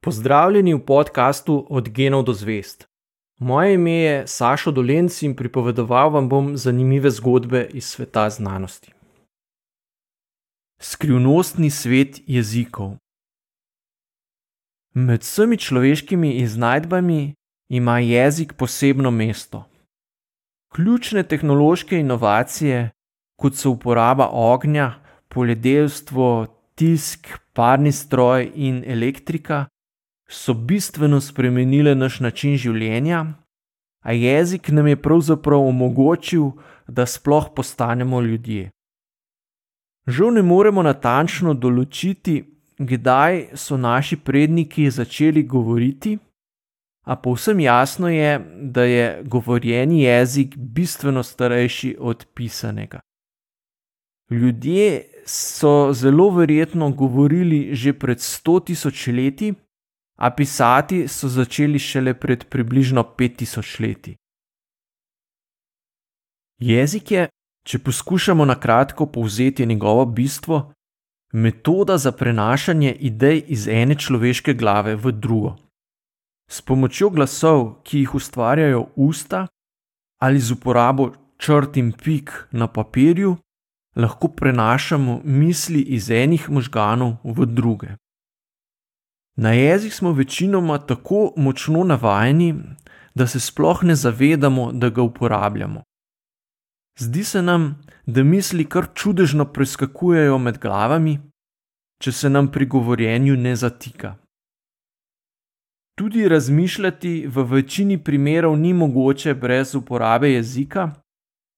Pozdravljeni v podkastu Od genov do zvest. Moje ime je Sašo Dolenc in pripovedoval vam bom zanimive zgodbe iz sveta znanosti. Skrivnostni svet jezikov. Med vsemi človeškimi iznajdbami ima jezik posebno mesto. Ključne tehnološke inovacije, kot so uporaba ognja, poljedelstvo, tisk, parni stroj in elektrika, so bistveno spremenile naš način življenja, a jezik nam je pravzaprav omogočil, da sploh postanemo ljudje. Žal ne moremo natančno določiti, kdaj so naši predniki začeli govoriti, a povsem jasno je, da je govorjeni jezik bistveno starejši od pisanega. Ljudje so zelo verjetno govorili že pred 100 tisoč leti, a pisati so začeli šele pred približno 5000 leti. Jezik je, če poskušamo na kratko povzeti njegovo bistvo, metoda za prenašanje idej iz ene človeške glave v drugo. S pomočjo glasov, ki jih ustvarjajo usta, ali z uporabo črt in pik na papirju, lahko prenašamo misli iz enih možganov v druge. Na jezik smo večinoma tako močno navajeni, da se sploh ne zavedamo, da ga uporabljamo. Zdi se nam, da misli kar čudežno preskakujejo med glavami, če se nam pri govorjenju ne zatika. Tudi razmišljati v večini primerov ni mogoče brez uporabe jezika,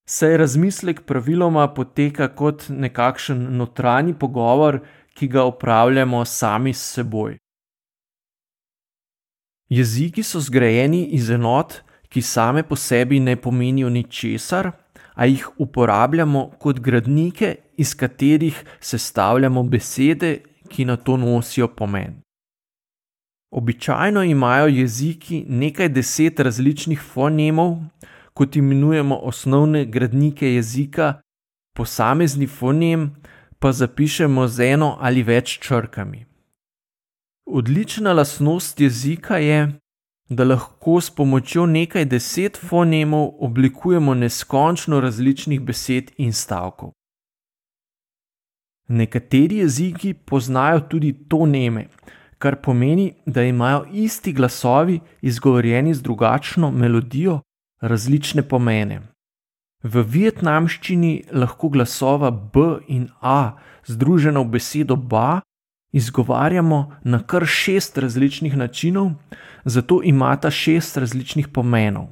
saj razmislek praviloma poteka kot nekakšen notranji pogovor, ki ga opravljamo sami s seboj. Jeziki so zgrajeni iz enot, ki same po sebi ne pomenijo ničesar, a jih uporabljamo kot gradnike, iz katerih sestavljamo besede, ki na to nosijo pomen. Običajno imajo jeziki nekaj deset različnih fonemov, kot imenujemo osnovne gradnike jezika, posamezni fonem pa zapišemo z eno ali več črkami. Odlična lastnost jezika je, da lahko s pomočjo nekaj deset fonemov oblikujemo neskončno različnih besed in stavkov. Nekateri jeziki poznajo tudi toneme, kar pomeni, da imajo isti glasovi izgovorjeni z drugačno melodijo različne pomene. V vietnamščini lahko glasova B in A združena v besedo ba izgovarjamo na kar šest različnih načinov, zato imata šest različnih pomenov.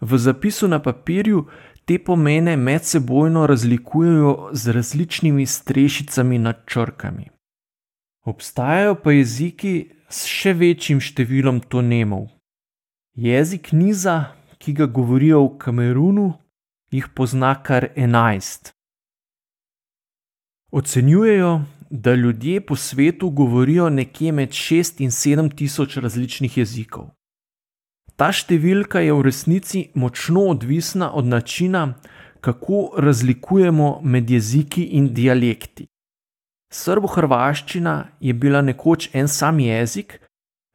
V zapisu na papirju te pomene medsebojno razlikujejo z različnimi strešicami nad črkami. Obstajajo pa jeziki s še večjim številom tonemov. Jezik niza, ki ga govorijo v Kamerunu, jih pozna kar enajst. Ocenjujejo, da ljudje po svetu govorijo nekje med 6 in 7 tisoč različnih jezikov. Ta številka je v resnici močno odvisna od načina, kako razlikujemo med jeziki in dialekti. Srbo-hrvaščina je bila nekoč en sam jezik,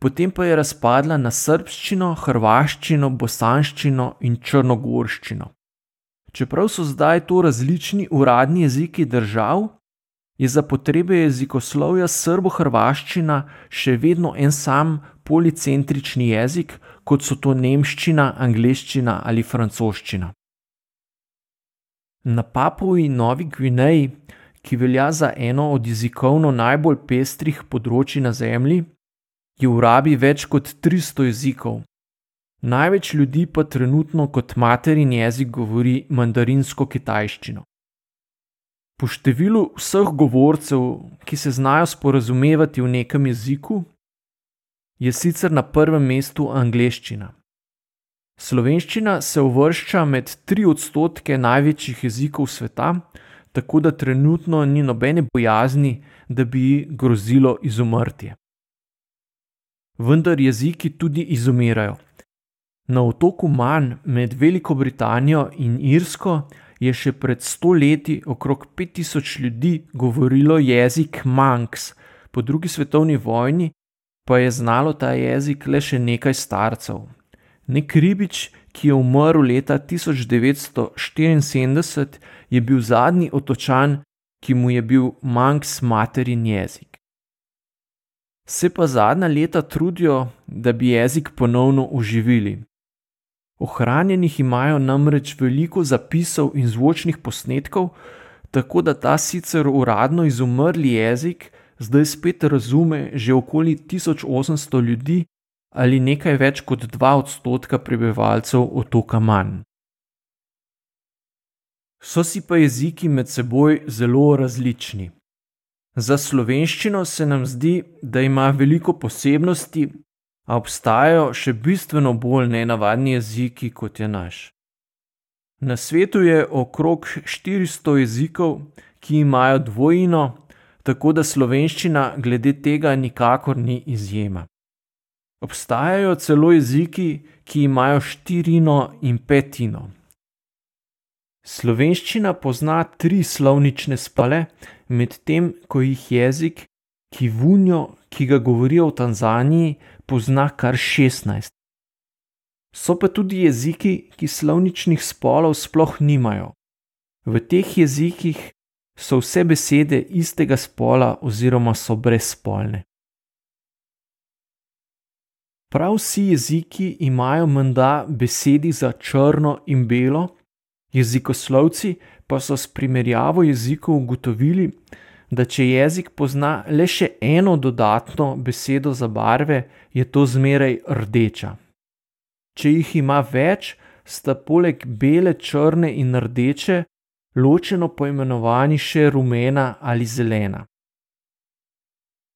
potem pa je razpadla na srbščino, hrvaščino, bosanščino in črnogorščino. Čeprav so zdaj to različni uradni jeziki držav, je za potrebe jezikoslovja srbo-hrvaščina še vedno en sam policentrični jezik, kot so to nemščina, angleščina ali francoščina. Na Papuji Novi Gvineji, ki velja za eno od jezikovno najbolj pestrih področji na Zemlji, je v rabi več kot 300 jezikov. Največ ljudi pa trenutno kot materin jezik govori mandarinsko kitajščino. Po številu vseh govorcev, ki se znajo sporazumevati v nekem jeziku, je sicer na prvem mestu angleščina. Slovenščina se uvršča med tri odstotke največjih jezikov sveta, tako da trenutno ni nobene bojazni, da bi ji grozilo izumrtje. Vendar jeziki tudi izumirajo. Na otoku Man med Veliko Britanijo in Irsko je še pred sto leti okrog 5000 ljudi govorilo jezik Manx, po drugi svetovni vojni pa je znalo ta jezik le še nekaj starcev. Nek ribič, ki je umrl leta 1974, je bil zadnji otočan, ki mu je bil manks materin jezik. Se pa zadnja leta trudijo, da bi jezik ponovno oživili. Ohranjenih imajo namreč veliko zapisov in zvočnih posnetkov, tako da ta sicer uradno izumrli jezik zdaj spet razume že okoli 1800 ljudi ali nekaj več kot 2 odstotka prebivalcev otoka manj. So si pa jeziki med seboj zelo različni. Za slovenščino se nam zdi, da ima veliko posebnosti, a obstajajo še bistveno bolj nenavadni jeziki kot je naš. Na svetu je okrog 400 jezikov, ki imajo dvojino, tako da slovenščina glede tega nikakor ni izjema. Obstajajo celo jeziki, ki imajo štirino in petino. Slovenščina pozna tri slovnične spale, medtem ko jih jezik, ki vunjo, ki ga govorijo v Tanzaniji, pozna kar 16. So pa tudi jeziki, ki slovničnih spolov sploh nimajo. V teh jezikih so vse besede istega spola oziroma so brezspolne. Prav vsi jeziki imajo menda besedi za črno in belo, jezikoslovci pa so s primerjavo jezikov ugotovili, da če jezik pozna le še eno dodatno besedo za barve, je to zmeraj rdeča. Če jih ima več, sta poleg bele, črne in rdeče ločeno poimenovani še rumena ali zelena.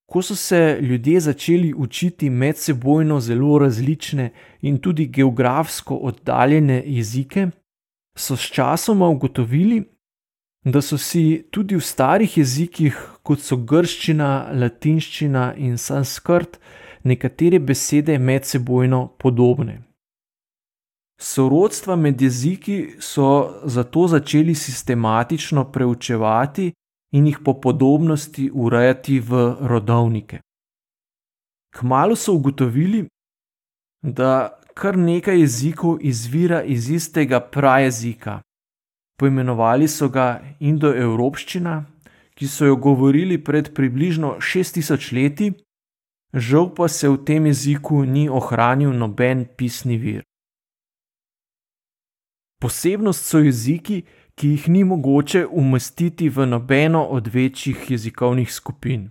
Ko so se ljudje začeli učiti medsebojno zelo različne in tudi geografsko oddaljene jezike, so sčasoma ugotovili, da so si tudi v starih jezikih, kot so grščina, latinščina in sanskrt, nekatere besede medsebojno podobne. Sorodstva med jeziki so zato začeli sistematično preučevati in jih po podobnosti urejati v rodovnike. Kmalo so ugotovili, da kar nekaj jezikov izvira iz istega prajezika, Poimenovali so ga indoevropščina, ki so jo govorili pred približno 6000 leti, žal pa se v tem jeziku ni ohranil noben pisni vir. Posebnost so jeziki, ki jih ni mogoče umestiti v nobeno od večjih jezikovnih skupin.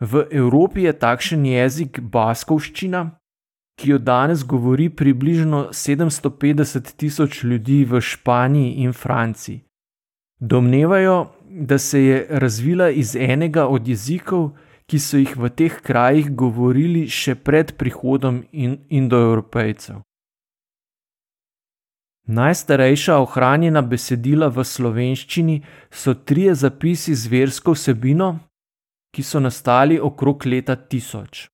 V Evropi je takšen jezik baskovščina, ki jo danes govori približno 750 tisoč ljudi v Španiji in Franciji. Domnevajo, da se je razvila iz enega od jezikov, ki so jih v teh krajih govorili še pred prihodom indoevropejcev. Najstarejša ohranjena besedila v slovenščini so trije zapisi z versko vsebino, ki so nastali okrog leta 1000.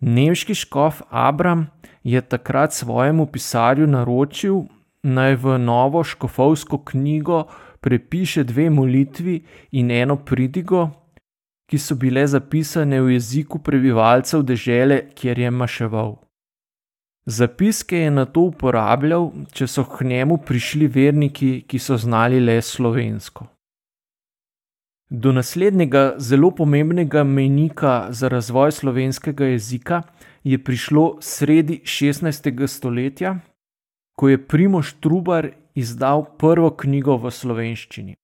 Nemški škof Abram je takrat svojemu pisarju naročil, naj v novo škofovsko knjigo prepiše dve molitvi in eno pridigo, ki so bile zapisane v jeziku prebivalcev dežele, kjer je maševal. Zapiske je na to uporabljal, če so k njemu prišli verniki, ki so znali le slovensko. Do naslednjega zelo pomembnega mejnika za razvoj slovenskega jezika je prišlo sredi 16. stoletja, ko je Primoš Trubar izdal prvo knjigo v slovenščini.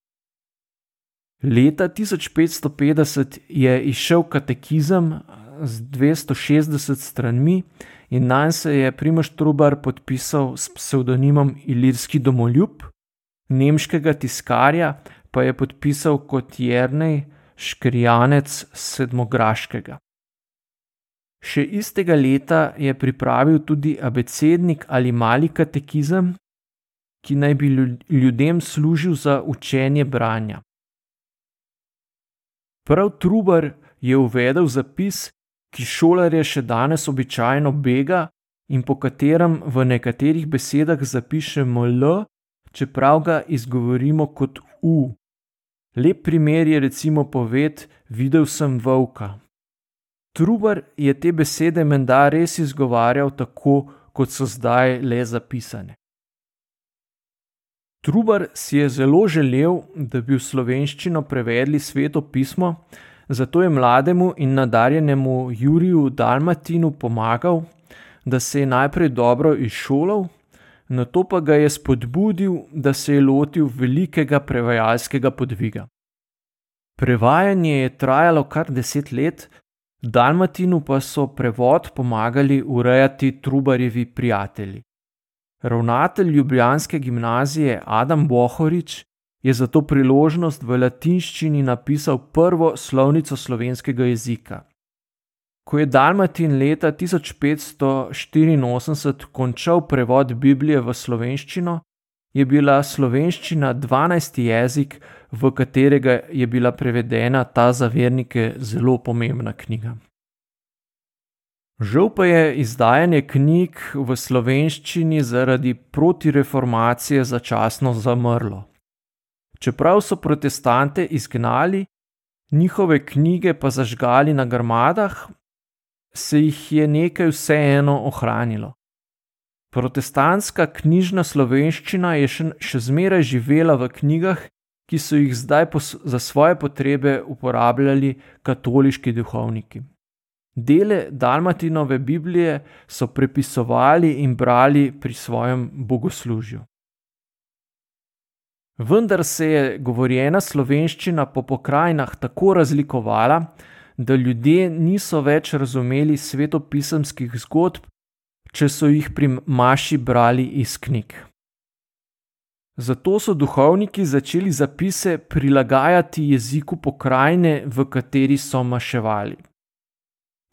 Leta 1550 je izšel katekizem z 260 stranmi in na njem se je Primoš Trubar podpisal s psevdonimom Ilirski domoljub, nemškega tiskarja pa je podpisal kot Jrnej Škrijanec sedmograškega. Še istega leta je pripravil tudi abecednik ali mali katekizem, ki naj bi ljudem služil za učenje branja. Prav Trubar je uvedel zapis, ki šolarje še danes običajno bega in po katerem v nekaterih besedah zapišemo L, čeprav ga izgovorimo kot U. Lep primer je recimo poved: Videl sem volka. Trubar je te besede menda res izgovarjal tako, kot so zdaj le zapisane. Trubar si je zelo želel, da bi v slovenščino prevedli sveto pismo, zato je mlademu in nadarjenemu Juriju Dalmatinu pomagal, da se je najprej dobro izšolal, na to pa ga je spodbudil, da se je lotil velikega prevajalskega podviga. Prevajanje je trajalo kar deset let, Dalmatinu pa so prevod pomagali urejati Trubarjevi prijatelji. Ravnatelj Ljubljanske gimnazije Adam Bohorič je za to priložnost v latinščini napisal prvo slovnico slovenskega jezika. Ko je Dalmatin leta 1584 končal prevod Biblije v slovenščino, je bila slovenščina 12. jezik, v katerega je bila prevedena ta za vernike zelo pomembna knjiga. Žal pa je izdajanje knjig v slovenščini zaradi protireformacije začasno zamrlo. Čeprav so protestante izgnali, njihove knjige pa zažgali na grmadah, se jih je nekaj vseeno ohranilo. Protestantska knjižna slovenščina je še, še zmeraj živela v knjigah, ki so jih zdaj za svoje potrebe uporabljali katoliški duhovniki. Dele Dalmatinove Biblije so prepisovali in brali pri svojem bogoslužju. Vendar se je govorjena slovenščina po pokrajinah tako razlikovala, da ljudje niso več razumeli svetopisemskih zgodb če so jih pri Maši brali iz knjig. Zato so duhovniki začeli zapise prilagajati jeziku pokrajine, v kateri so maševali.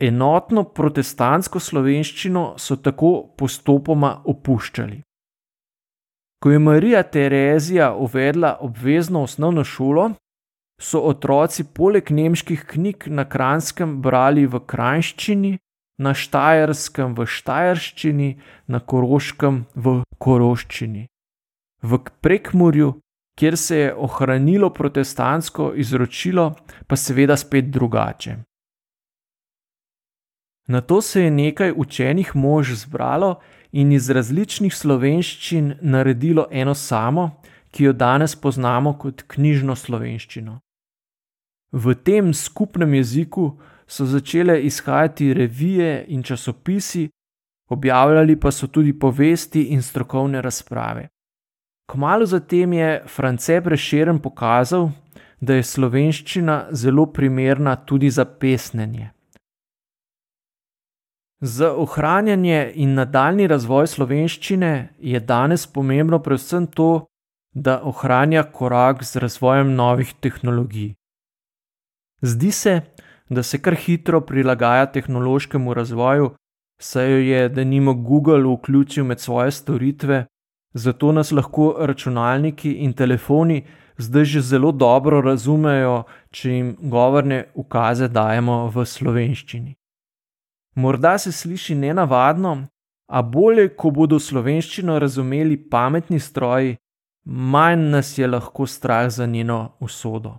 Enotno protestantsko slovenščino so tako postopoma opuščali. Ko je Marija Terezija uvedla obvezno osnovno šolo, so otroci poleg nemških knjig na kranskem brali v krajščini, na štajerskem v štajerščini, na koroškem v koroščini. V prekmurju, kjer se je ohranilo protestantsko izročilo, pa seveda spet drugače. Na to se je nekaj učenih mož zbralo in iz različnih slovenščin naredilo eno samo, ki jo danes poznamo kot knjižno slovenščino. V tem skupnem jeziku so začele izhajati revije in časopisi, objavljali pa so tudi povesti in strokovne razprave. Kmalo zatem je France Prešeren pokazal, da je slovenščina zelo primerna tudi za pesnenje. Za ohranjanje in nadaljni razvoj slovenščine je danes pomembno predvsem to, da ohranja korak z razvojem novih tehnologij. Zdi se, da se kar hitro prilagaja tehnološkemu razvoju, saj jo je, da nimo Google vključil med svoje storitve, zato nas lahko računalniki in telefoni zdaj že zelo dobro razumejo, če jim govorne ukaze dajemo v slovenščini. Morda se sliši nenavadno, a bolje, ko bodo slovenščino razumeli pametni stroji, manj nas je lahko strah za njeno usodo.